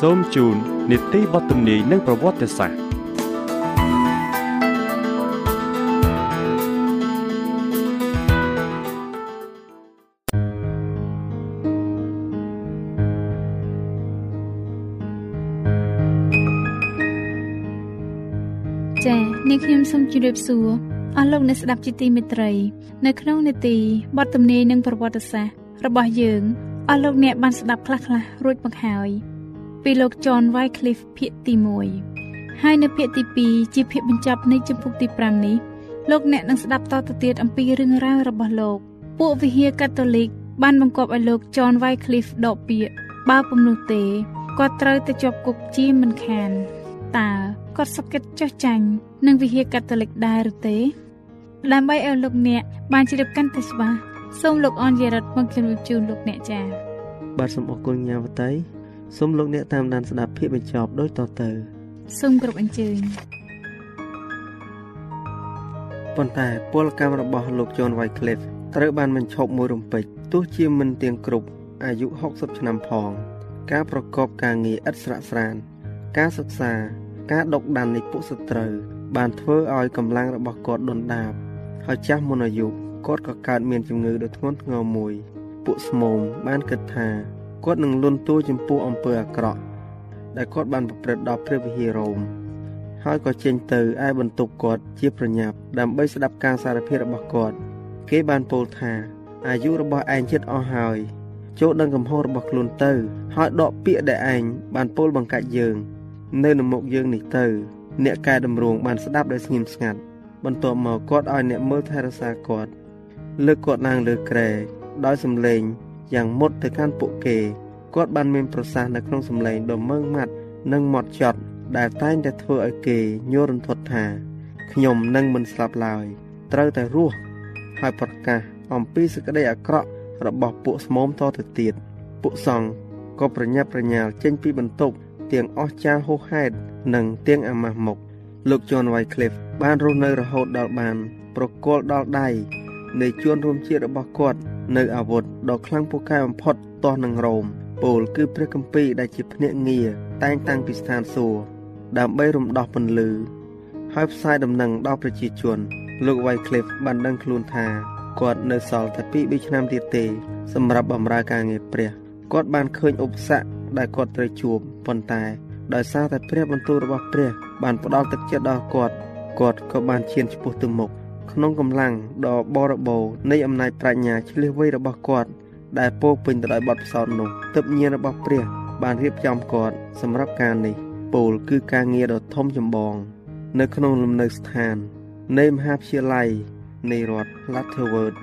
សូមជូននីតិបទទំនាយនិងប្រវត្តិសាស្ត្រចា៎នាងខ្ញុំសូមជម្រាបសួរអស់លោកអ្នកស្ដាប់ជាទីមេត្រី នៅក្នុងនេតិបទទំនាយនិងប្រវត្តិសាស្ត្ររបស់យើងអស់លោកអ្នកបានស្ដាប់ខ្លះៗរួចមកហើយ ពីលោក John Wycliffe ភាគទី1ហើយនៅភាគទី2ជាភាគបញ្ចប់នៃជំពូកទី5នេះលោកអ្នកនឹងស្ដាប់តទៅទៀតអំពីរឿងរ៉ាវរបស់លោកពួកវិហារកាតូលិកបានបង្គាប់ឲ្យលោក John Wycliffe ដកពាក្យបើពុំនោះទេគាត់ត្រូវទៅជាប់គុកជាមិនខានតើគាត់សុខចិត្តចុះចាញ់នឹងវិហារកាតូលិកដែរឬទេដើម្បីឲ្យលោកអ្នកបានជ្រាបកាន់តែច្បាស់សូមលោកអនយារ៉ាត់មកជម្រាបជូនលោកអ្នកចា៎បាទសូមអរគុណញ៉ាវតៃ សូមលោកអ្នកតាមដានស្ដាប់ភាពបញ្ចប់ដូចតទៅសូមគ្រប់អញ្ជើញប៉ុន្តែពលកម្មរបស់លោក John Wycliffe ត្រូវបានបញ្ឈប់មួយរំពេចទោះជាមិនទាំងគ្រប់អាយុ60ឆ្នាំផង ការប្រកបការងារឥតស្រាកស្រាន ការសិក្សា ការដកដាននៃពួកសត្រូវ បានធ្វើឲ្យកម្លាំងរបស់គាត់ដុនដាបហើយចាស់មុនអាយុគាត់ក៏កើតមានជំងឺដ៏ធ្ងន់ធ្ងរមួយ ពួកស្មោមបានគិតថា គាត់នឹងលន់តួចំពោះអំពើអាក្រក់ដែលគាត់បានប្រព្រឹត្តដល់ព្រះវិហាររ៉ូមហើយក៏ចេញទៅឯបន្ទប់គាត់ជាប្រញាប់ដើម្បីស្ដាប់ការសារភាពរបស់គាត់គេបានពោលថាអាយុរបស់ឯងជិតអស់ហើយចូលដឹងកំហុសរបស់ខ្លួនទៅ ហើយដកពាក្យដែលឯងបានពោលបង្កាច់យើង នៅនៅមុខយើងនេះទៅ អ្នកកែតម្រង់បានស្ដាប់ដោយស្ងៀមស្ងាត់បន្ទាប់មកគាត់ឲ្យអ្នកមើលថែរក្សាគាត់លើកគាត់ឡើងលើគ្រែដោយសំឡេង យ៉ាងមុតទៅកាន់ពួកគេគាត់បានមានប្រសាសន៍នៅក្នុងសម្លេងដ៏ម៉ឺងម៉ាត់និងម៉ត់ចត់ដែលតែងតែធ្វើឲ្យគេញ័ររន្ធត់ថាខ្ញុំនឹងមិនស្លាប់ឡើយត្រូវតែរស់ហើយប្រកាសអំពីសេចក្តីអាក្រក់របស់ពួកស្មោមតទៅទៀតពួកសង្ឃក៏ប្រញាប់ប្រញាល់ចេញពីបន្ទប់ទាំងអស់ចាលហួសហេតុនិងទាំងអាម៉ាស់មុខលោក John Wycliffe បានរស់នៅរហូតដល់បាន ប្រគល់ដល់ដៃ នៃជួនរួមជាតិរបស់គាត់នៅអាវុធដ៏ខ្លាំងពូកែបំផុតទាស់នឹងរ៉ូមពោលគឺព្រះគម្ពីរដែលជាភ្នាក់ងារតែងតាំងពីស្ថានសួគ៌ដើម្បីរំដោះពន្លឺហើយផ្សាយដំណឹងដល់ប្រជាជន លោក Wycliffe បានដឹងខ្លួនថាគាត់នៅសល់តែ2 3ឆ្នាំទៀតទេ សម្រាប់បម្រើការងារព្រះគាត់បានឃើញឧបសគ្គដែលគាត់ត្រូវជួបប៉ុន្តែដោយសារតែព្រះបន្ទូលរបស់ព្រះ បានផ្ដល់ទឹកចិត្តដល់គាត់គាត់ក៏បានឈានឆ្ពោះទៅមុខ ក្នុងកម្លាំងដ៏បរិបូរណ៍នៃអំណាចប្រាជ្ញាឆ្លៀសវៃរបស់គាត់ដែលពោពេញទៅដោយបទពិសោធន៍នោះទិបញាណរបស់ព្រះ បានរៀបចំគាត់សម្រាប់ការនេះពោលគឺការងារដ៏ធំចម្បង នៅក្នុងលំនៅស្ថាននៃមហាវិទ្យាល័យនៃរដ្ឋ Latterworth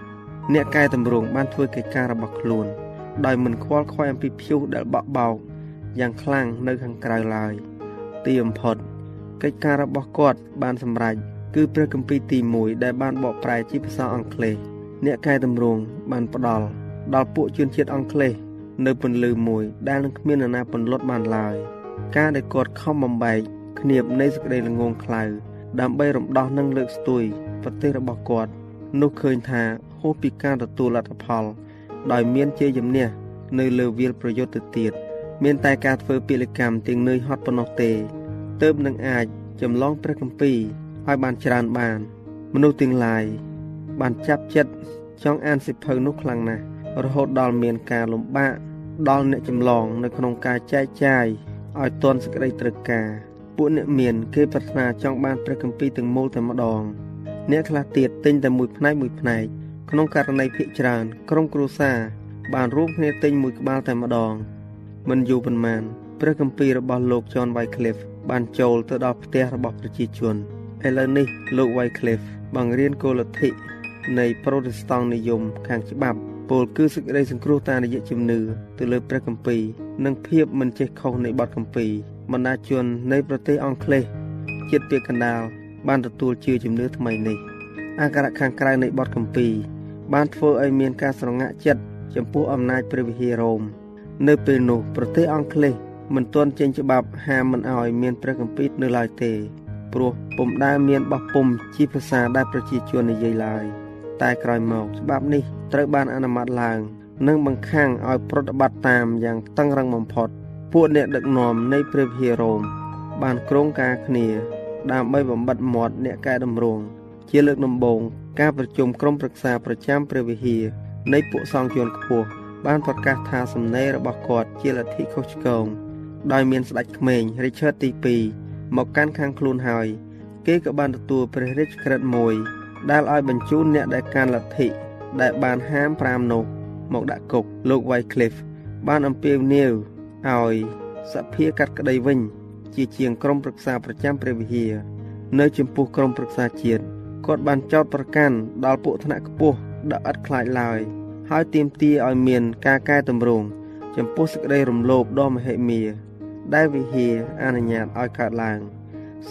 អ្នកកែតម្រង់បានធ្វើកិច្ចការរបស់ខ្លួន ដោយមិនខ្វល់ខ្វាយអំពីព្យុះដែលបក់បោកយ៉ាងខ្លាំងនៅខាងក្រៅឡើយទីបំផុតកិច្ចការរបស់គាត់បានសម្រេច គឺព្រះគម្ពីរទី1ដែលបានបកប្រែជាភាសាអង់គ្លេសអ្នកកែតម្រង់បានផ្ដល់ដល់ពួកជនជាតិអង់គ្លេសនៅពន្លឺមួយដែលនឹងគ្មាននរណាពន្លត់បានឡើយការដែលគាត់ខំបំបែកគ្នាបនៃសក្តីល្ងងខ្លៅដើម្បីរំដោះនិងលើកស្ទួយប្រទេសរបស់គាត់នោះឃើញថាហួសពីការទទួលលទ្ធផល ដោយមានជ័យជំនះនៅលើវាលប្រយុទ្ធទៅទៀតមានតែការធ្វើពលកម្មទាំងនឿយហត់ប៉ុណ្ណោះទេទើបនឹងអាចចម្លងព្រះគម្ពីរ ឲ្យបានច្រើនបាន មនុស្សទាំងឡាយបានចាប់ចិត្តចង់អានសិភៅនោះខ្លាំងណាស់រហូតដល់មានការលំបាកដល់អ្នកចម្លងនៅក្នុងការចែកចាយឲ្យទាន់សេចក្តីត្រូវការពួកអ្នកមានគេប្រាថ្នាចង់បានព្រះគម្ពីរទាំងមូលតែម្ដង អ្នកខ្លះទៀតទិញតែមួយផ្នែកមួយផ្នែកក្នុងករណីភាគច្រើនក្រុមគ្រួសារបានរួមគ្នាទិញមួយក្បាលតែម្ដងមិនយូរប៉ុន្មានព្រះគម្ពីររបស់លោក John Wycliffe បានចូលទៅដល់ផ្ទះរបស់ប្រជាជន ឥឡូវនេះលោក Wycliffe បង្រៀនគោលលទ្ធិនៃប្រូតេស្តង់និយមខាងច្បាប់ពលគឺសេចក្តីសង្គ្រោះតាមរយៈជំនឿទៅលើព្រះគម្ពីរនិងភាពមិនចេះខុសនៃបទគម្ពីរបណ្ដាជននៃប្រទេសអង់គ្លេសជាតិពាកកណ្ដាលបានទទួលជឿជំនឿថ្មីនេះអាការៈខាងក្រៅនៃបទគម្ពីរបានធ្វើឲ្យមានការស្រងាក់ចិត្តចំពោះអំណាចព្រះវិហាររ៉ូមនៅពេលនោះប្រទេសអង់គ្លេសមិនទាន់ចេញច្បាប់ហាមមិនឲ្យមានព្រះគម្ពីរនៅឡើយទេ ព្រោះពុំដែលមានបោះពុំជាភាសាដែលប្រជាជននិយាយឡើយតែក្រោយមកច្បាប់នេះត្រូវបានអនុម័តឡើងនិងបង្ខាំងឲ្យប្រតិបត្តិតាមយ៉ាងតឹងរឹងបំផុតពួកអ្នកដឹកនាំនៃព្រះវិហាររ៉ូមបានក្រុងការគ្នាដើម្បីបំបិតមាត់អ្នកកែតម្រង់ជាលើកដំបូងការប្រជុំក្រុមប្រឹក្សាប្រចាំព្រះវិហារនៃពួកសង្ឃជាន់ខ្ពស់បានប្រកាសថាសំណេររបស់គាត់ជាលទ្ធិខុសឆ្គងដោយមានស្ដេចក្មេង Richard ទី2 មកកាន់ខាងខ្លួនហើយ គេក៏បានទទួលព្រះរាជក្រឹត្យមួយ ដែលឲ្យបញ្ជូនអ្នកដែលកាន់លទ្ធិដែលបានហាម5នោះមកដាក់គុកលោក Wycliffe បានអំពាវនាវឲ្យសភាកាត់ក្តីវិញ ជាជាងក្រុមប្រឹក្សាប្រចាំព្រះវិហារនៅចំពោះក្រុមប្រឹក្សាជាតិគាត់បានចោទប្រកាន់ដល់ពួកថ្នាក់ខ្ពស់ដ៏ឥតខ្លាចឡើយហើយទាមទារឲ្យមានការកែតម្រង់ចំពោះសេចក្តីរំលោភដ៏មហិមា ដែលវិហារអនុញ្ញាតឲ្យកើតឡើង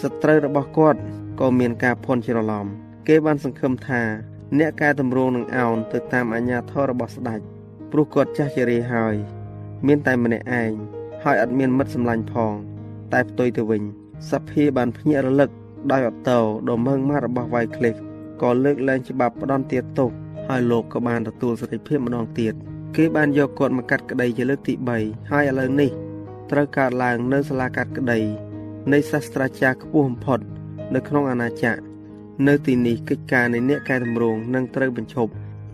សត្រូវរបស់គាត់ក៏មានការភ័ន្តច្រឡំគេបានសង្ឃឹមថា អ្នកកែតម្រង់នឹងអោនទៅតាមអាញាធររបស់ស្ដេចព្រោះគាត់ចាស់ជរាហើយ មានតែម្នាក់ឯងហើយអត់មានមិត្តសម្លាញ់ផង តែផ្ទុយទៅវិញសភាបានភ្ញាក់រលឹកដោយអតោដ៏មើងម៉ាត់របស់ Wycliffe ក៏លើកលែងច្បាប់ផ្ដន់ទាទោសហើយលោកក៏បានទទួលសេរីភាពម្ដងទៀតគេបានយកគាត់មកកាត់ក្តីជាលើកទី3ហើយឥឡូវនេះ ត្រូវកើតឡើងនៅសាលាកាត់ក្តីនៃសាស្ត្រាចារ្យខ្ពស់បំផុត នៅក្នុងអាណាចក្រនៅទីនេះកិច្ចការនៃអ្នកកែតម្រង់នឹងត្រូវបញ្ឈប់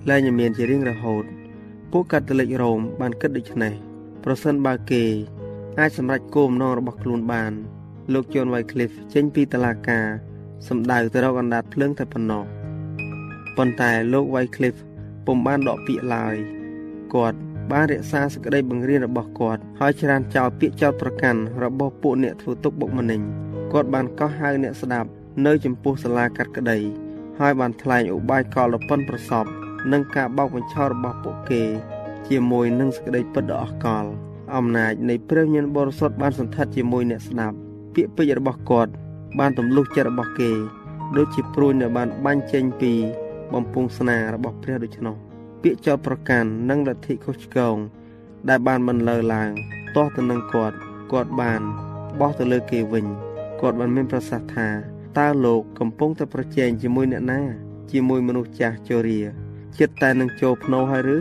លែងមានជារៀងរហូត ពួកកាតូលិករ៉ូមបានគិតដូច្នេះប្រសិនបើគេ អាចសម្រេចគោលបំណងរបស់ខ្លួនបាន លោកជូនវ៉ៃឃ្លីហ្វចេញពីតឡាការសម្ដៅទៅរកអណ្ដាតភ្លើងតែប៉ុណ្ណោះប៉ុន្តែលោកវ៉ៃឃ្លីហ្វពុំបានដកពាក្យឡើយគាត់ បានរក្សាសេចក្តីបង្រៀនរបស់គាត់ហើយច្រានចោលពាក្យចោទប្រកាន់របស់ពួកអ្នកធ្វើទុកបុកម្នេញគាត់បានកោះហៅអ្នកស្ដាប់នៅចំពោះសាលាកាត់ក្តីហើយបានថ្លែងឧបាយកលដ៏ប៉ុនប្រសពនិងការបោកបញ្ឆោតរបស់ពួកគេ ជាមួយនឹងសេចក្តីពិតដ៏អស្ចារ្យអំណាចនៃព្រះញាណបរិសុទ្ធបានសន្ធិដ្ឋជាមួយអ្នកស្ដាប់ពាក្យពេចន៍របស់គាត់បានទម្លុះចិត្តរបស់គេ ដូចជាព្រួញដែលបានបាញ់ចេញពីបំពង់ស្នារបស់ព្រះដូច្នោះ ពាក្យចោទប្រកាន់និងលទ្ធិខុសឆ្គងដែលបានបន្លឺឡើងទាស់ទៅនឹងគាត់គាត់បានបោះទៅលើគេវិញគាត់បានមានប្រសាសន៍ថាតើលោកកំពុងតែប្រជែងជាមួយអ្នកណា ជាមួយមនុស្សចាស់ជរាចិត្តតែនឹងចូលភ្នោហើយឬ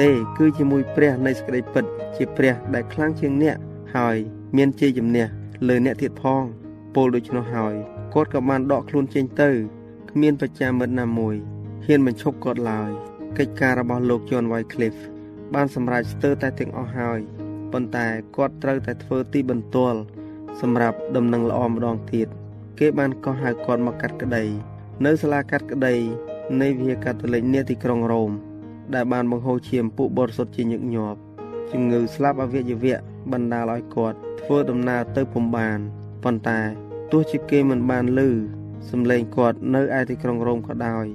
ទេគឺជាមួយព្រះនៃសេចក្តីពិត ជាព្រះដែលខ្លាំងជាងអ្នកហើយមានជ័យជំនះលើអ្នកទៀតផងពលដូច្នោះហើយគាត់ក៏បានដកខ្លួនចេញទៅគ្មានប្រចាំមិត្តណាមួយហ៊ានបញ្ឈប់គាត់ឡើយ កិច្ចការរបស់លោក John Wycliffe បានសម្រេចស្ទើរតែទាំងអស់ហើយប៉ុន្តែគាត់ត្រូវតែធ្វើទីបន្ទាល់សម្រាប់ដំណឹងល្អម្ដងទៀតគេបានកោះហៅគាត់មកកាត់ក្តី នៅសាលាកាត់ក្តីនៃវិហារកាតូលិកនាទីក្រុងរ៉ូមដែលបានបង្ហូរឈាមពួកបរិសុទ្ធជាញឹកញាប់ជំងឺស្លាប់អវយវៈបណ្ដាលឲ្យគាត់ធ្វើដំណើរទៅពុំបានប៉ុន្តែទោះជាគេមិនបានឮសំឡេងគាត់នៅឯទីក្រុងរ៉ូមក៏ដោយ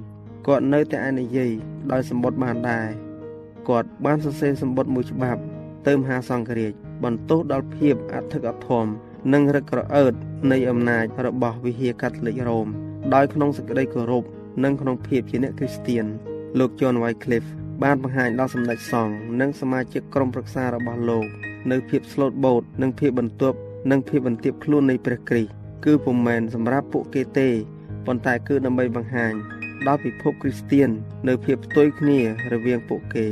គាត់នៅតែអាចនិយាយដោយសម្បត្តិបានដែរគាត់បានសរសេរសម្បត្តិមួយច្បាប់ទៅមហាសង្ឃរាជបន្ទោសដល់ភាពអធិកអធមនិងរឹកក្រអឺតនៃអំណាចរបស់វិហារកាតូលិករ៉ូមដោយក្នុងសេចក្តីគោរពនិងក្នុងភាពជាអ្នកគ្រីស្ទៀនលោក John Wycliffe បានបង្ហាញដល់សម្ដេចសង្ឃនិងសមាជិកក្រុមប្រឹក្សារបស់លោកនៅភាពស្លូតបូតនិងភាពបន្ទាប់និងភាពបន្ទាបខ្លួននៃព្រះគ្រីស្ទគឺពុំមែនសម្រាប់ពួកគេទេប៉ុន្តែគឺដើម្បីបង្ហាញ ដល់ពិភពគ្រីស្ទៀននៅភាពផ្ទុយគ្នារវាងពួកគេ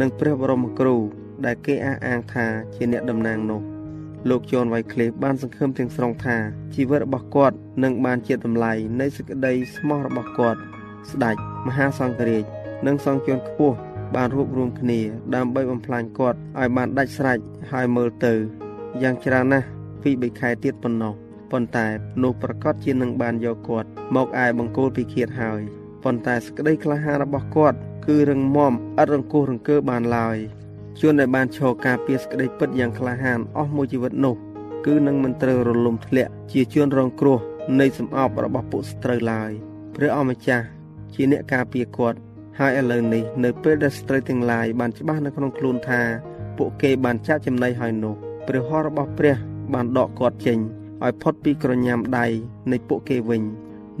និងព្រះបរមគ្រូ ដែលគេអះអាងថាជាអ្នកតំណាងនោះលោកជនវ៉ៃឃ្លេបបានសង្ឃឹមទាំងស្រុងថាជីវិតរបស់គាត់នឹងបានជាតម្លៃនៃសេចក្តីស្មោះរបស់គាត់ស្ដេចមហាសង្ឃរាជនិងសង្ឃជនខ្ពស់បានរួបរวมគ្នា ដើម្បីបំផ្លាញគាត់ឲ្យបានដាច់ស្រេចហើយមើលទៅយ៉ាងច្រើនណាស់ពី3ខែទៀតប៉ុណ្ណោះប៉ុន្តែនោះប្រកាសជានឹងបានយកគាត់មកឯបង្គោលពិឃាតហើយ ប៉ុន្តែសក្តីក្លាហានរបស់គាត់គឺរឹងមាំឥតរង្គោះរង្គើបានឡើយជួនដែលបានឈរការពារសក្តីពិតយ៉ាងក្លាហានអស់មួយជីវិតនោះគឺនឹងមិនត្រូវរលំធ្លាក់ជាជួនរងគ្រោះនៃសម្អប់របស់ពួកស្ត្រូវឡើយព្រះអម្ចាស់ជាអ្នកការពារគាត់ហើយឥឡូវនេះនៅពេលដែលស្ត្រីទាំងឡាយបានច្បាស់នៅក្នុងខ្លួនថាពួកគេបានចាក់ចំណៃហើយនោះព្រះហស្ថរបស់ព្រះបានដកគាត់ចេញឲ្យផុតពីក្រញាំដៃនៃពួកគេវិញ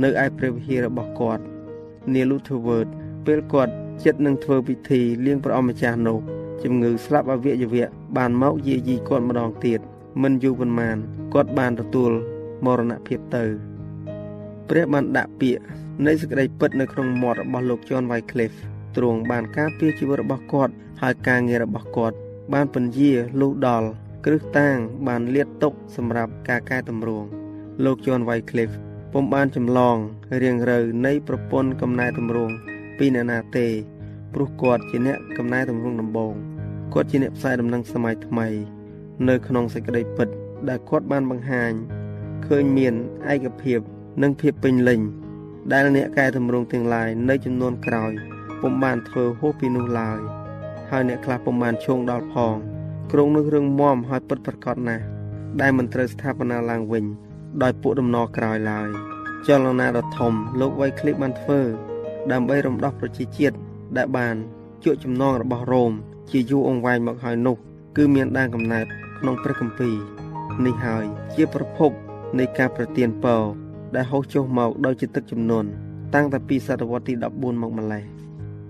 នៅឯព្រះវិហាររបស់គាត់ នាលូធវើតពេលគាត់ចិត្តនឹងធ្វើពិធីលៀងព្រះអម្ចាស់នោះជំងឺស្លាប់អវយវៈបានមកយាយីគាត់ម្ដងទៀតមិនយូរប៉ុន្មានគាត់បានទទួលមរណភាពទៅព្រះបានដាក់ពាក្យនៃសេចក្តីពិតនៅក្នុងមាត់របស់លោក John Wycliffe ទ្រង់បានការពារជីវិតរបស់គាត់ហើយការងាររបស់គាត់ បានពន្យាលុះដល់គ្រឹះតាងបានលាតទុកសម្រាប់ការកែតម្រង់លោក John Wycliffe ពុំបានចម្លងរៀងរើនៃប្រពន្ធកំណែតម្រង់ពីអ្នកណាទេព្រោះគាត់ជាអ្នកកំណែតម្រង់ដំបងគាត់ជាអ្នកផ្សាយដំណឹងសម័យថ្មី នៅក្នុងសេចក្តីពិត ដែលគាត់បានបង្ហាញឃើញមានឯកភាពនិងភាពពេញលេញដែលអ្នកកែតម្រង់ទាំងឡាយនៅចំនួនក្រោយពុំបានធ្វើហួសពីនោះឡើយហើយអ្នកខ្លះពុំបានឈោងដល់ផង ក្រុងនឹងរឿងមមហើយពិតប្រកបណាស់ដែលមិនត្រូវស្ថាបនាឡើងវិញ ដោយពួកដំណរក្រោយឡើយចលនាដ៏ធំលោកវៃឃ្លីបបានធ្វើ ដើម្បីរំដោះប្រជាជាតិដែលបានជក់ចំណងរបស់រ៉ូមជាយូរអង្វែងមកហើយនោះ គឺមានដើមកំណើតក្នុងព្រះគម្ពីរនេះហើយជាប្រភពនៃការប្រទានពរដែលហូរចុះមកដោយជាទឹកចំនួនតាំងតែពីសតវត្សទី14មកម្លេះ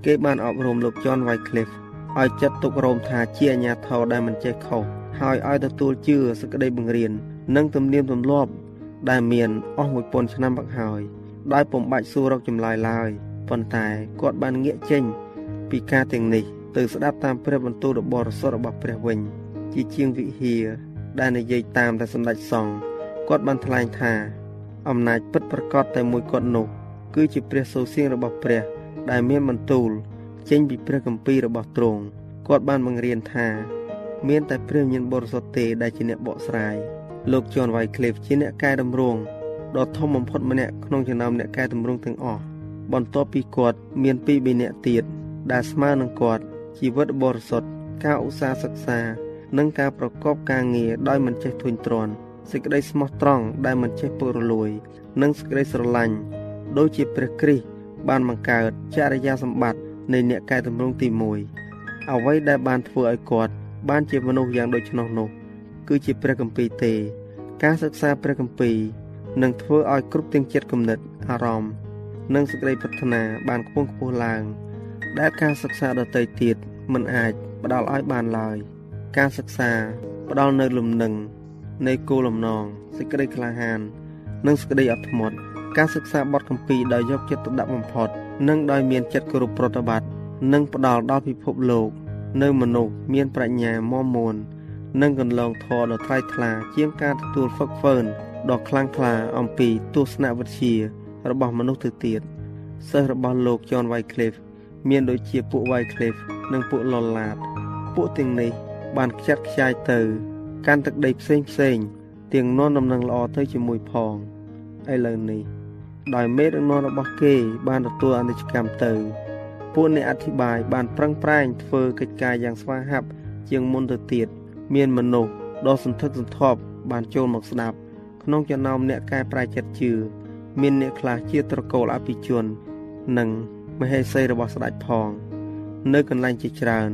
គេបានអប់រំលោក John Wycliffe ឲ្យចាត់ទុករ៉ូមថាជាអាញាធរដែលមិនចេះខុសហើយឲ្យទទួលជឿសក្តីបង្រៀននិងទំនៀមទម្លាប់ ដែលមានអស់1000ឆ្នាំមកហើយដោយពុំបាច់សួររកចម្លើយឡើយប៉ុន្តែគាត់បានងាកចេញ ពីការទាំងនេះទៅស្ដាប់តាមព្រះបន្ទូលរបស់រសររបស់ព្រះវិញ ជាជាងវិហារដែលនិយាយតាមតែសម្ដេចសង្ឃគាត់បានថ្លែងថាអំណាចពិតប្រកបតែមួយគាត់នោះ គឺជាព្រះសូរសៀងរបស់ព្រះ ដែលមានបន្ទូល ចេញពីព្រះគម្ពីររបស់ទ្រង់គាត់បានបង្រៀនថា មានតែព្រះញាណបរិសុទ្ធទេដែលជាអ្នកបកស្រាយ លោក John Wycliffe ជាអ្នកកែតម្រង់ដ៏ធំបំផុតម្នាក់ក្នុងចំណោមអ្នកកែតម្រង់ទាំងអស់បន្ទាប់ពីគាត់មានពីរបីនាក់ទៀតដែលស្មើនឹងគាត់ជីវិតបរិសុទ្ធការឧស្សាហ៍សិក្សា និងការប្រកបការងារដោយមិនចេះធុញទ្រាន់សេចក្តីស្មោះត្រង់ដែលមិនចេះពុករលួយ និងសេចក្តីស្រឡាញ់ដូចជាព្រះគ្រីស្ទបានបង្កើតចរិយាសម្បត្តិនៃអ្នកកែតម្រង់ទី1អ្វីដែលបានធ្វើឲ្យគាត់បានជាមនុស្សយ៉ាងដូច្នោះនោះ គឺជាព្រះគម្ពីរទេ ការសិក្សាព្រះគម្ពីរនឹងធ្វើឲ្យគ្រប់ទាំងចិត្តគំនិតអារម្មណ៍និងសេចក្តីប្រាថ្នាបានខ្ពង់ខ្ពស់ឡើង ដែលការសិក្សាដទៃទៀតមិនអាចផ្ដល់ឲ្យបានឡើយ ការសិក្សាផ្ដល់នៅលំនឹងនៃគោលលំណងសេចក្តីក្លាហាន និងសេចក្តីអត់ធ្មត់ការសិក្សាបទកម្ពីដោយយកចិត្តទុកដាក់បំផុត និងដោយមានចិត្តគោរពប្រតិបត្តិនិងផ្ដល់ដល់ពិភពលោក នៅមនុស្សមានប្រាជ្ញាមមមួន និងកន្លងធរដ៏ថ្លៃថ្លាជាងការទទួលហ្វឹកហ្វឺនដ៏ខ្លាំងក្លាអំពីទស្សនវិជ្ជារបស់មនុស្សទៅទៀតសិស្សរបស់លោក John Wycliffe មានដូចជាពួក Wycliffe និងពួក Lollard ពួកទាំងនេះ បានខ្ចាត់ខ្ចាយទៅ កាន់ទឹកដីផ្សេងផ្សេងទាំងនាំដំណឹងល្អទៅជាមួយផងឥឡូវនេះដោយមេដឹកនាំរបស់គេ បានទទួលអនិច្ចកម្មទៅពួកអ្នកអធិប្បាយបានប្រឹងប្រែងធ្វើកិច្ចការយ៉ាងស្វាហាប់ជាងមុនទៅទៀត មានមនុស្សដ៏សន្ធឹកសន្ធាប់បានចូលមកស្ដាប់ក្នុងចំណោមអ្នកកែប្រែចិត្តជឿមានអ្នកខ្លះជាត្រកូលអភិជន និងមហេសីរបស់ស្ដេចផង នៅកន្លែងជាច្រើន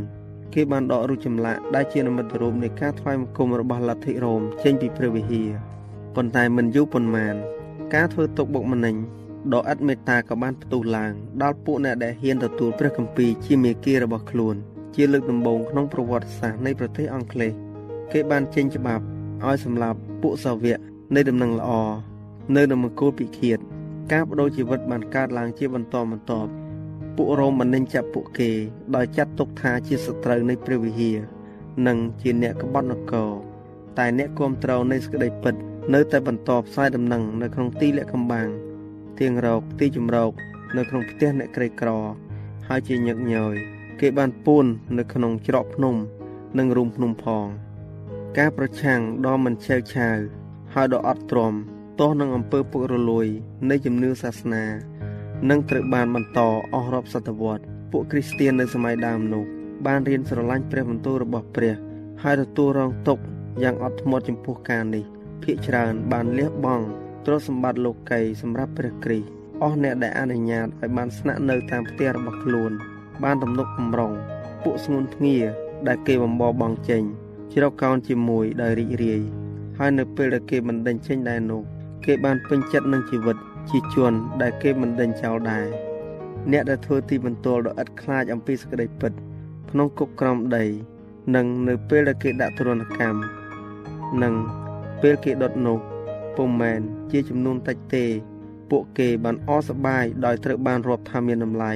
គេបានដករូបចម្លាក់ដែលជានិមិត្តរូបនៃការថ្វាយបង្គំរបស់លទ្ធិរ៉ូមចេញពីព្រះវិហារប៉ុន្តែមិនយូរប៉ុន្មាន ការធ្វើទុកបុកម្នេញដ៏ឥតមេត្តាក៏បានផ្ទុះឡើងដល់ពួកអ្នកដែលហ៊ានទទួលព្រះគម្ពីរជាមេគារបស់ខ្លួន ជាលើកដំបូងក្នុងប្រវត្តិសាស្ត្រនៃប្រទេសអង់គ្លេស គេបានចេញច្បាប់ឲ្យសម្លាប់ពួកសាវកនៃដំណឹងល្អនៅនៅមង្គលពិឃាត ការបដូរជីវិតបានកើតឡើងជាបន្តបន្ទាប់ពួករ៉ូមបាននឹងចាប់ពួកគេ ដោយចាត់ទុកថាជាសត្រូវនៃព្រះវិហារនិងជាអ្នកក្បត់នគរតែអ្នកគ្រប់គ្រងនៃសក្តិពិត នៅតែបន្តផ្សាយដំណឹងនៅក្នុងទីលាក់កំបាំងទៀងរោគទីជំរោគនៅក្នុងផ្ទះអ្នកក្រីក្រ ហើយជាញឹកញយគេបានពួននៅក្នុងច្រកភ្នំ និងរូងភ្នំផង ការប្រឆាំងដ៏មិនឆេវឆាវហើយដ៏អត់ទ្រាំទាស់នឹងអំពើពុករលួយ នៃជំនឿសាសនានឹងត្រូវបានបន្តអស់រាប់សតវត្សពួកគ្រីស្ទាននៅសម័យដើមនោះបានរៀនស្រឡាញ់ព្រះបន្ទូលរបស់ព្រះ ហើយទទួលរងទុក្ខយ៉ាងអត់ធ្មត់ចំពោះការនេះភាកច្រើនបានលះបង់ទ្រព្យសម្បត្តិលោកីសម្រាប់ព្រះគ្រីស្ទអស់អ្នកដែលអនុញ្ញាតឲ្យបានស្នាក់នៅតាមផ្ទះរបស់ខ្លួន បានទំនុកបំរុងពួកស្ងួនភ្ងាដែលគេបំបបង់ចេញ ជ្រកកោនជាមួយដោយរីករាយហើយនៅពេលដែលគេមិនដេញចេញដែរនោះគេបានពេញចិត្តនឹងជីវិតជាជនដែលគេមិនដេញចោលដែរអ្នកដែលធ្វើទីបន្ទាល់ដ៏ឥតខ្លាចអំពីសក្តិពិតក្នុងគុកក្រោមដីនិងនៅពេលដែលគេដាក់ទរណកម្មនិងពេលគេដុតនោះពុំមែនជាចំនួនតិចទេ ពួកគេបានអសប្បាយដោយត្រូវបានរាប់ថាមានតម្លៃ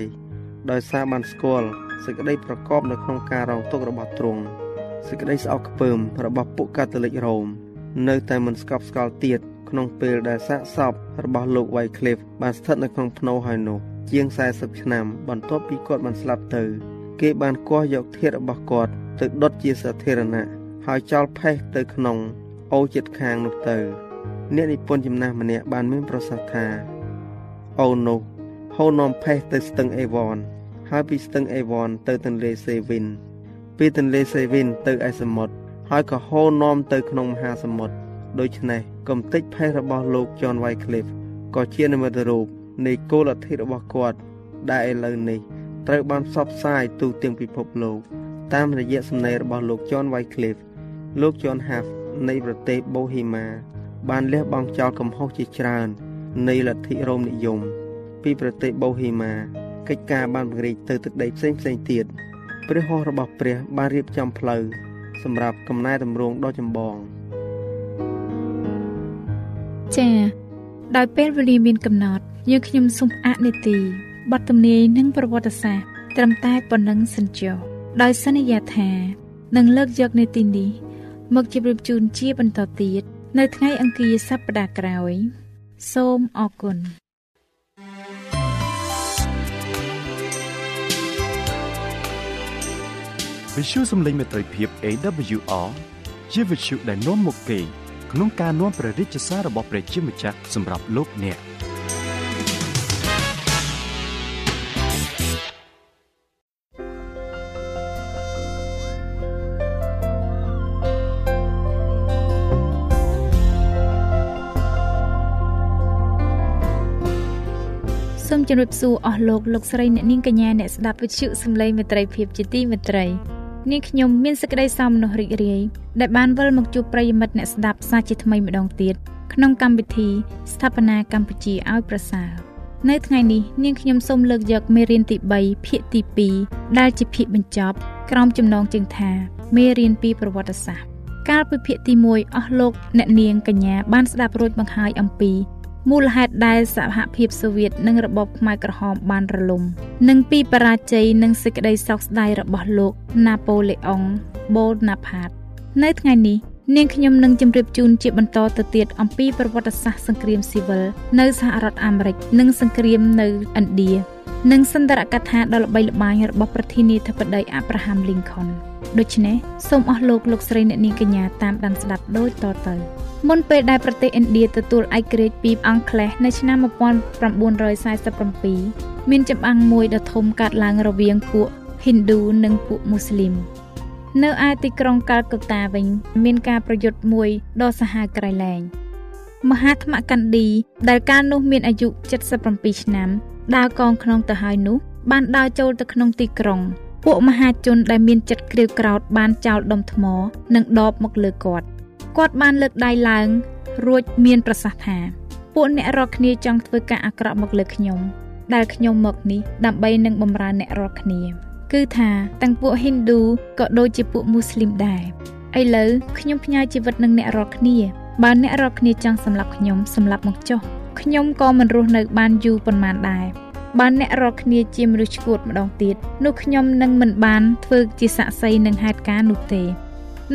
ដោយសារបានស្គាល់សេចក្តីប្រកបនៅក្នុងការរងទុក្ខរបស់ទ្រង់ សេចក្តីស្អប់ខ្ពើមរបស់ពួកកាតូលិករ៉ូមនៅតែមិនស្កប់ស្កល់ទៀតក្នុងពេលដែលសាកសពរបស់លោក Wycliffe បានស្ថិតនៅក្នុងភ្នូហើយនោះ ជាង40ឆ្នាំបន្ទាប់ពីគាត់បានស្លាប់ទៅ គេបានគាស់យកធាតុរបស់គាត់ទៅដុតជាសាធារណៈហើយចោលផេះទៅក្នុងអូចិត្តខាងនោះទៅអ្នកនិពន្ធចំណាស់ម្នាក់បានមានប្រសាសន៍ថាអូនោះហូរនាំផេះទៅស្ទឹងអេវ៉នហើយពីស្ទឹងអេវ៉នទៅទន្លេសេវិន ពីទន្លេសេវិនទៅឯសមុទ្រហើយក៏ហូរនាំទៅក្នុងមហាសមុទ្រដូច្នេះកំតិចផេះរបស់លោក John Wycliffe ក៏ជានិមិត្តរូបនៃគោលលទ្ធិរបស់គាត់ ដែលឥឡូវនេះត្រូវបានផ្សព្វផ្សាយទូទាំងពិភពលោក តាមរយៈសំណេររបស់លោក John Wycliffe លោក John Huff នៃប្រទេសបូហីម៉ាបានលះបង់ចោលកំហុសជាច្រើន នៃលទ្ធិរ៉ូមនិយម ពីប្រទេសបូហីម៉ាកិច្ចការបានពង្រីកទៅទឹកដីផ្សេងផ្សេងទៀត ព្រះហស្ថរបស់ព្រះបានរៀបចំផ្លូវសម្រាប់កំណែតម្រង់ដ៏ចម្បងចា៎ដោយពេលវេលាមានកំណត់យើងខ្ញុំសូមអនុទីបទទំនាយនិងប្រវត្តិសាស្ត្រត្រឹមតែប៉ុណ្ណឹងសិនចុះដោយសន្យាថានឹងលើកយកនីតិនេះមកជម្រាបជូនជាបន្តទៀតនៅថ្ងៃអង្គារសប្តាហ៍ក្រោយ សូមអរគុណ វិទ្យុសំឡេងមេត្រីភាព AWR ជាវិទ្យុដែលនាំមកពីក្នុងការនាំព្រះរាជសាររបស់ព្រះជាម្ចាស់សម្រាប់លោកអ្នកសូមជម្រាបសួរអស់លោកលោកស្រីអ្នកនាងកញ្ញាអ្នកស្ដាប់វិទ្យុសំឡេងមេត្រីភាពជាទីមេត្រី នាងខ្ញុំមានសេចក្តីសោមនស្សរីករាយដែលបានវិលមកជួបប្រិយមិត្តអ្នកស្ដាប់សាជាថ្មីម្ដងទៀតក្នុងកម្មវិធីស្ថាបនាកម្ពុជាឲ្យប្រសើរនៅថ្ងៃនេះនាងខ្ញុំសូមលើកយកមេរៀនទី3ភាគទី2ដែលជាភាគបញ្ចប់ក្រោមចំណងជើងថាមេរៀនពីប្រវត្តិសាស្ត្រកាលពីភាគទី1អស់លោកអ្នកនាងកញ្ញាបានស្ដាប់រួចបង្ហើយអំពី មូលហេតុដែលសហភាពសូវៀតនិងរបបខ្មែរក្រហមបានរលំ និងពីបរាជ័យនិងសេចក្តីសោកស្ដាយរបស់លោកណាប៉ូលេអុងបូណាផាត នៅថ្ងៃនេះនាងខ្ញុំនឹងជម្រាបជូនជាបន្តទៅទៀតអំពីប្រវត្តិសាស្ត្រសង្គ្រាមស៊ីវិលនៅសហរដ្ឋអាមេរិក និងសង្គ្រាមនៅឥណ្ឌានិងសន្ទរកថាដ៏ល្បីល្បាញរបស់ប្រធានាធិបតីអាប់រ៉ាហាំលីងខុនដូច្នេះសូមអស់លោកលោកស្រីអ្នកនាងកញ្ញាតាមដានស្ដាប់ដូចតទៅ មុនពេលដែលប្រទេសឥណ្ឌាទទួលឯករាជ្យពីអង់គ្លេសនៅឆ្នាំ1947មានចម្បាំងមួយដ៏ធំកើតឡើងរវាងពួកហិណ្ឌូនិងពួកមូស្លីមនៅឯទីក្រុងកាល់កុតាវិញ មានការប្រយុទ្ធមួយដ៏សាហាវក្រៃលែងមហាថ្មកណ្ឌីដែលកាលនោះមានអាយុ77ឆ្នាំដើរកងក្នុងទៅហើយនោះ បានដើរចូលទៅក្នុងទីក្រុង ពួកមហាជនដែលមានចិត្តក្រៀវក្រោតបានចោលដុំថ្ម និងដបមកលើគាត់ គាត់បានលើកដៃឡើង រួចមានប្រសាសន៍ថា ពួកអ្នករាល់គ្នាចង់ធ្វើការអាក្រក់មកលើខ្ញុំ ដែលខ្ញុំមកនេះដើម្បីនឹងបំរើអ្នករាល់គ្នាគឺថាទាំងពួកហិណ្ឌូក៏ដូចជាពួកមូស្លីមដែរឥឡូវខ្ញុំផ្ញើជីវិតនឹងអ្នករាល់គ្នាបើអ្នករាល់គ្នាចង់សម្លាប់ខ្ញុំសម្លាប់មកចុះខ្ញុំក៏មិនរស់នៅបានយូរប៉ុន្មានដែរបើអ្នករាល់គ្នាជាមនុស្សឈួតម្ដងទៀតនោះខ្ញុំនឹងមិនបានធ្វើជាសាក់សីនឹងហេតុការណ៍នោះទេ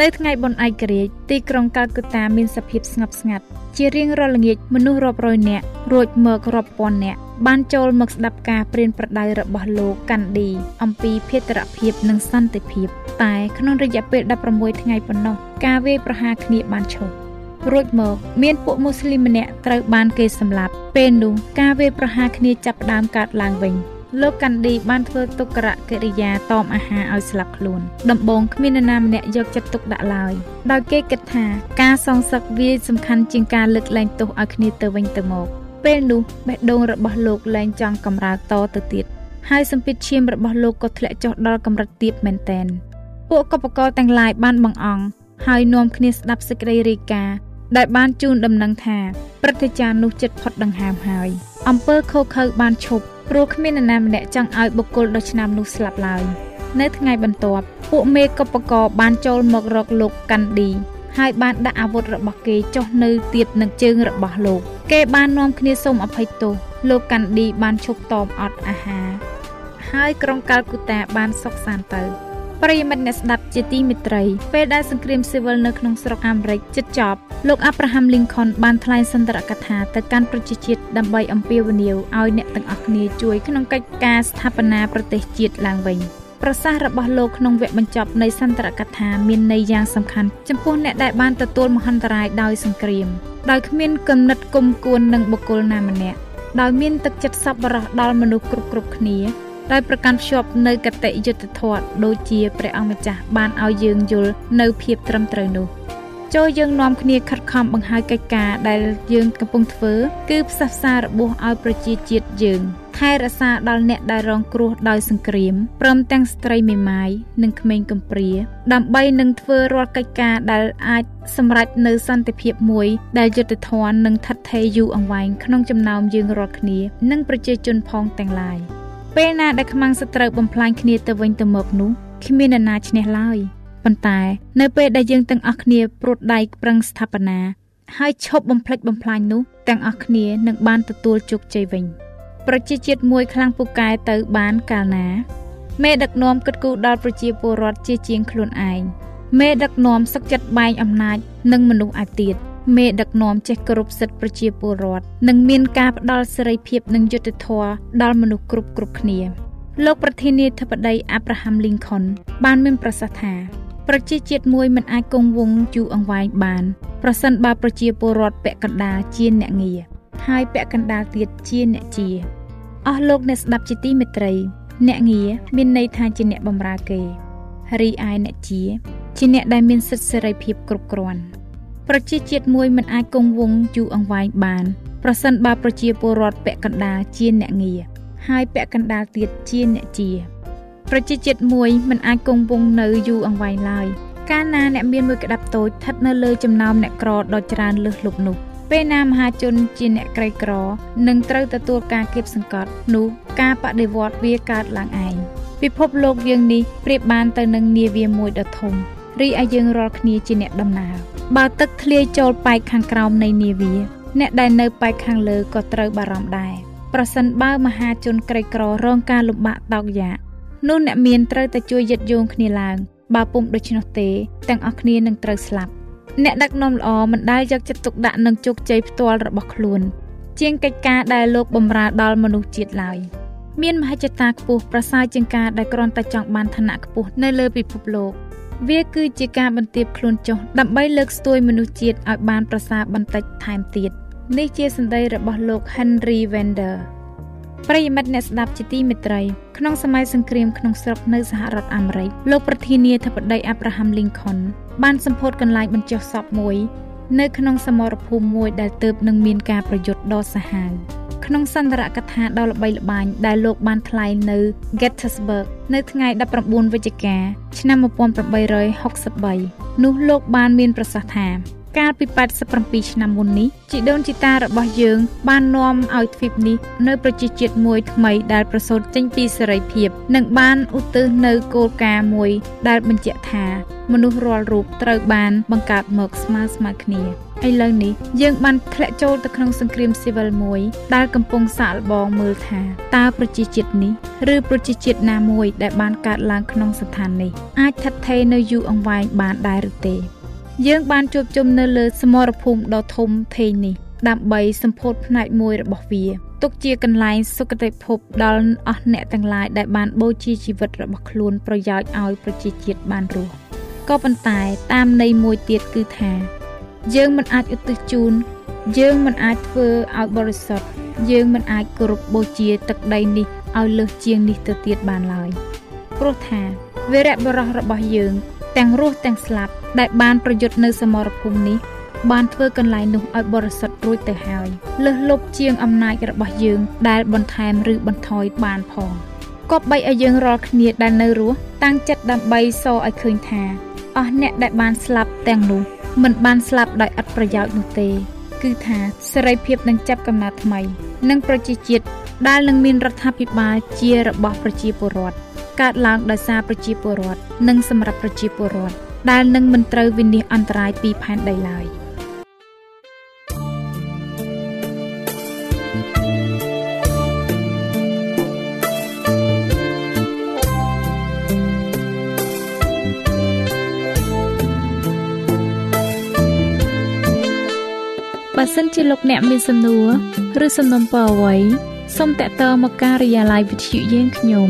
នៅថ្ងៃបុណ្យឯករាជ្យទីក្រុងកាល់កូតាមានសភាពស្ងប់ស្ងាត់ជារៀងរាល់ល្ងាចមនុស្សរាប់រយនាក់រួចមករាប់ពាន់នាក់បានចូលមកស្ដាប់ការព្រានប្រដៅរបស់លោកកាន់ឌីអំពីភេរភាពនិងសន្តិភាពតែក្នុងរយៈពេល16ថ្ងៃប៉ុណ្ណោះការវាយប្រហារគ្នាបានឈប់រួចមកមានពួកមូស្លីមម្នាក់ត្រូវបានគេសម្លាប់ពេលនោះការវាយប្រហារគ្នាចាប់ផ្ដើមកើតឡើងវិញ លោកកាន់ឌីបានធ្វើទុក្ករកិរិយាតមអាហារឲ្យស្លាប់ខ្លួន ដំបូងគ្មាននរណាម្នាក់យកចិត្តទុកដាក់ឡើយដោយគេគិតថាការសងសឹកវាសំខាន់ជាងការលើកលែងទោសឲ្យគ្នាទៅវិញទៅមកពេលនោះបេះដូងរបស់លោកលែងចង់កម្រើកតទៅទៀតហើយសម្ពាធឈាមរបស់លោកក៏ធ្លាក់ចុះដល់កម្រិតទាបមែនទែនពួកកបកទាំងឡាយបានបង្អង់ហើយនាំគ្នាស្ដាប់សេចក្តីរាយការណ៍ដែលបានជូនដំណឹងថាព្រឹទ្ធាចារ្យនោះចិត្តផុតដង្ហើមហើយអំពើខូខើបានឈប់ ព្រោះគ្មាននរណាម្នាក់ចង់ឲ្យបុគ្គលដ៏ឆ្នាំនោះស្លាប់ឡើយនៅថ្ងៃបន្ទាប់ពួកមេកបកបានចូលមករកលោកកាន់ឌីហើយបានដាក់អាវុធរបស់គេចុះនៅទៀតនឹងជើងរបស់លោក គេបាននាំគ្នាសូមអភ័យទោសលោកកាន់ឌីបានឈប់តបអត់អាហារហើយក្រុងកាល់គូតាបានសុខសាន្តទៅ ប្រិយមិត្តអ្នកស្ដាប់ជាទីមេត្រីពេលដែលសង្គ្រាមស៊ីវិលនៅក្នុងស្រុកអាមេរិកជិតចប់លោកអាប់រ៉ាហាំលីងខុនបានថ្លែងសន្ទរកថាទៅកាន់ប្រជាជាតិដើម្បីអំពាវនាវឲ្យអ្នកទាំងអស់គ្នាជួយក្នុងកិច្ចការស្ថាបនាប្រទេសជាតិឡើងវិញប្រសាសន៍របស់លោកក្នុងវគ្គបញ្ចប់នៃសន្ទរកថាមានន័យយ៉ាងសំខាន់ចំពោះអ្នកដែលបានទទួលមហន្តរាយដោយសង្គ្រាមដោយគ្មានគំនិតគុំគួននឹងបុគ្គលណាម្នាក់ដោយមានទឹកចិត្តសប្បុរសដល់មនុស្សគ្រប់គ្រប់គ្នា ដោយប្រកាន់ភ្ជាប់នៅកតិយុត្តធម៌ដូចជាព្រះអង្គម្ចាស់បានឲ្យយើងយល់នៅភាពត្រឹមត្រូវនោះចូលយើងនាំគ្នាខិតខំបង្ហើយកិច្ចការដែលយើងកំពុងធ្វើ គឺផ្សះផ្សារបួសឲ្យប្រជាជាតិយើងថែរក្សាដល់អ្នកដែលរងគ្រោះដោយសង្គ្រាមព្រមទាំងស្ត្រីមេម៉ាយនិងក្មេងកំព្រា ដើម្បីនឹងធ្វើរាល់កិច្ចការដែលអាចសម្រេចនៅសន្តិភាពមួយដែលយុត្តិធម៌និងថិតថេរយូរអង្វែងក្នុងចំណោមយើងរាល់គ្នា និងប្រជាជនផងទាំងឡាយ។ ពេលណាដែលខ្មាំងសត្រូវបំផ្លាញគ្នាទៅវិញទៅមកនោះគ្មាននរណាឈ្នះឡើយប៉ុន្តែនៅពេលដែលយើងទាំងអស់គ្នាព្រួតដៃប្រឹងស្ថាបនាហើយឈប់បំផ្លិចបំផ្លាញនោះទាំងអស់គ្នានឹងបានទទួលជោគជ័យវិញប្រជាជាតិមួយខ្លាំងពូកែទៅបានកាលណាមេដឹកនាំគិតគូរដល់ប្រជាពលរដ្ឋជាជាងខ្លួនឯងមេដឹកនាំសឹកចិត្តបែងអំណាចនឹងមនុស្សឯទៀត មេដឹកនាំចេះគោរពសិទ្ធិប្រជាពលរដ្ឋនិងមានការផ្ដល់សេរីភាពនិងយុត្តិធម៌ដល់មនុស្សគ្រប់គ្រប់គ្នាលោកប្រធានាធិបតីអាប់រ៉ាហាំលីងខុនបានមានប្រសាសន៍ថាប្រជាជាតិមួយមិនអាចគង់វង្សយូរអង្វែងបានប្រសិនបើប្រជាពលរដ្ឋពាក់កណ្ដាលជាអ្នកងារហើយពាក់កណ្ដាលទៀតជាអ្នកជាអស់លោកអ្នកស្ដាប់ជាទីមេត្រី អ្នកងារមានន័យថាជាអ្នកបម្រើគេរីឯអ្នកជា ជាអ្នកដែលមានសិទ្ធិសេរីភាពគ្រប់គ្រាន់ ប្រជាជាតិមួយមិនអាចគង់វង្សយូរអង្វែងបាន ប្រសិនបើប្រជាពលរដ្ឋពាក់កណ្ដាលជាអ្នកងារហើយពាក់កណ្ដាលទៀតជាអ្នកជា ប្រជាជាតិមួយមិនអាចគង់វង្សនៅយូរអង្វែងឡើយកាលណាអ្នកមានមួយក្តាប់តូចស្ថិតនៅលើចំណោមអ្នកក្រដ៏ច្រើនលើសលប់នោះពេលណាមហាជនជាអ្នកក្រីក្រនឹងត្រូវទទួលការគៀបសង្កត់នោះការបដិវត្តវាកើតឡើងឯងពិភពលោកយើងនេះប្រៀបបានទៅនឹងនាវាមួយដ៏ធំ រីឯយើងរាល់គ្នាជាអ្នកដំណើរបើទឹកធ្លាយចូលប៉ែកខាងក្រោមនៃនាវា អ្នកដែលនៅប៉ែកខាងលើក៏ត្រូវបារម្ភដែរប្រសិនបើមហាជនក្រីក្ររងការលំបាកតោកយ៉ាកនោះអ្នកមានត្រូវតែជួយយឹតយោងគ្នាឡើងបើពុំដូច្នោះទេទាំងអស់គ្នានឹងត្រូវស្លាប់អ្នកដឹកនាំល្អមិនដែលយកចិត្តទុកដាក់នឹងជោគជ័យផ្ទាល់របស់ខ្លួន ជាងកិច្ចការដែលលោកបំរើដល់មនុស្សជាតិឡើយមានមហិច្ឆតាខ្ពស់ប្រសើរជាងការដែលគ្រាន់តែចង់បានឋានៈខ្ពស់នៅលើពិភពលោក វាគឺជាការបន្ទាបខ្លួនចុះដើម្បីលើកស្ទួយមនុស្សជាតិឲ្យបានប្រសើរបន្តិចថែមទៀតនេះជាសម្ដីរបស់លោក Henry Vender ប្រិយមិត្តអ្នកស្ដាប់ជាទីមេត្រីក្នុងសម័យសង្គ្រាមក្នុងស្រុកនៅសហរដ្ឋអាមេរិកលោកប្រធានាធិបតី Abraham Lincoln បានសម្ពោធកន្លែងបញ្ចុះសពមួយ នៅក្នុងសមរភូមិមួយដែលទើបនឹងមានការប្រយុទ្ធដ៏សាហាវ ក្នុងសន្ទរកថាដ៏ល្បីល្បាញដែលលោកបានថ្លែងនៅ Gettysburg នៅថ្ងៃ19វិច្ឆិកា ឆ្នាំ1863នោះលោកបានមានប្រសាសន៍ថា កាលពី87ឆ្នាំមុននេះជីដូនជីតារបស់យើង បាននាំឲ្យទ្វីបនេះនៅប្រជាជាតិមួយថ្មីដែលប្រសូតចេញពីសេរីភាព និងបានឧទ្ទិសនៅគោលការណ៍មួយដែលបញ្ជាក់ថា មនុស្សរាល់រូបត្រូវបានបង្កើតមកស្មើស្មើគ្នាឥឡូវនេះយើងបានធ្លាក់ចូលទៅក្នុងសង្គ្រាមស៊ីវិលមួយ ដែលកំពុងសាកល្បងមើលថាតើប្រជាជាតិនេះឬប្រជាជាតិណាមួយដែលបានកើតឡើងក្នុងស្ថាននេះអាចថិតថេរនៅយូរអង្វែងបានដែរឬទេ យើងបានជួបជុំនៅលើសមរភូមិដ៏ធំធេងនេះ ដើម្បីសម្ពោធផ្នែកមួយរបស់វាទុកជាកន្លែងសុគតិភពដល់អស់អ្នកទាំងឡាយដែលបានបូជាជីវិតរបស់ខ្លួនប្រយោជន៍ឲ្យប្រជាជាតិបានរស់ក៏ប៉ុន្តែតាមន័យមួយទៀតគឺថា យើងមិនអាចឧទ្ទិសជូន យើងមិនអាចធ្វើឲ្យបរិសុទ្ធយើងមិនអាចគោរពបូជាទឹកដីនេះឲ្យលើសជាងនេះទៅទៀតបានឡើយព្រោះថាវីរៈបរោះរបស់យើង ទាំងរស់ទាំងស្លាប់ដែលបានប្រយុទ្ធនៅសមរភូមិនេះបានធ្វើកន្លែងនោះឲ្យបរិសុទ្ធរួចទៅហើយលើសលប់ជាងអំណាចរបស់យើងដែលបន្ថែមឬបន្ថយបានផងគប្បីឲ្យយើងរាល់គ្នាដែលនៅរស់តាំងចិត្តដើម្បីសរឲ្យឃើញថាអស់អ្នកដែលបានស្លាប់ទាំងនោះមិនបានស្លាប់ដោយឥតប្រយោជន៍នោះទេ គឺថាសេរីភាពនឹងចាប់កំណើតថ្មី និងប្រជាជាតិដែលនឹងមានរដ្ឋាភិបាលជារបស់ប្រជាពលរដ្ឋ កើតឡើងដោយសារប្រជាពលរដ្ឋនិងសម្រាប់ប្រជាពលរដ្ឋដែលនឹងមិនត្រូវវិនិច្ឆ័យអន្តរាយពីផែនដីឡើយ។បើសិនជាលោកអ្នកមានសំណួរឬសំណុំពរអ្វីសូមតាក់ទងមកការិយាល័យវិទ្យុយើងខ្ញុំ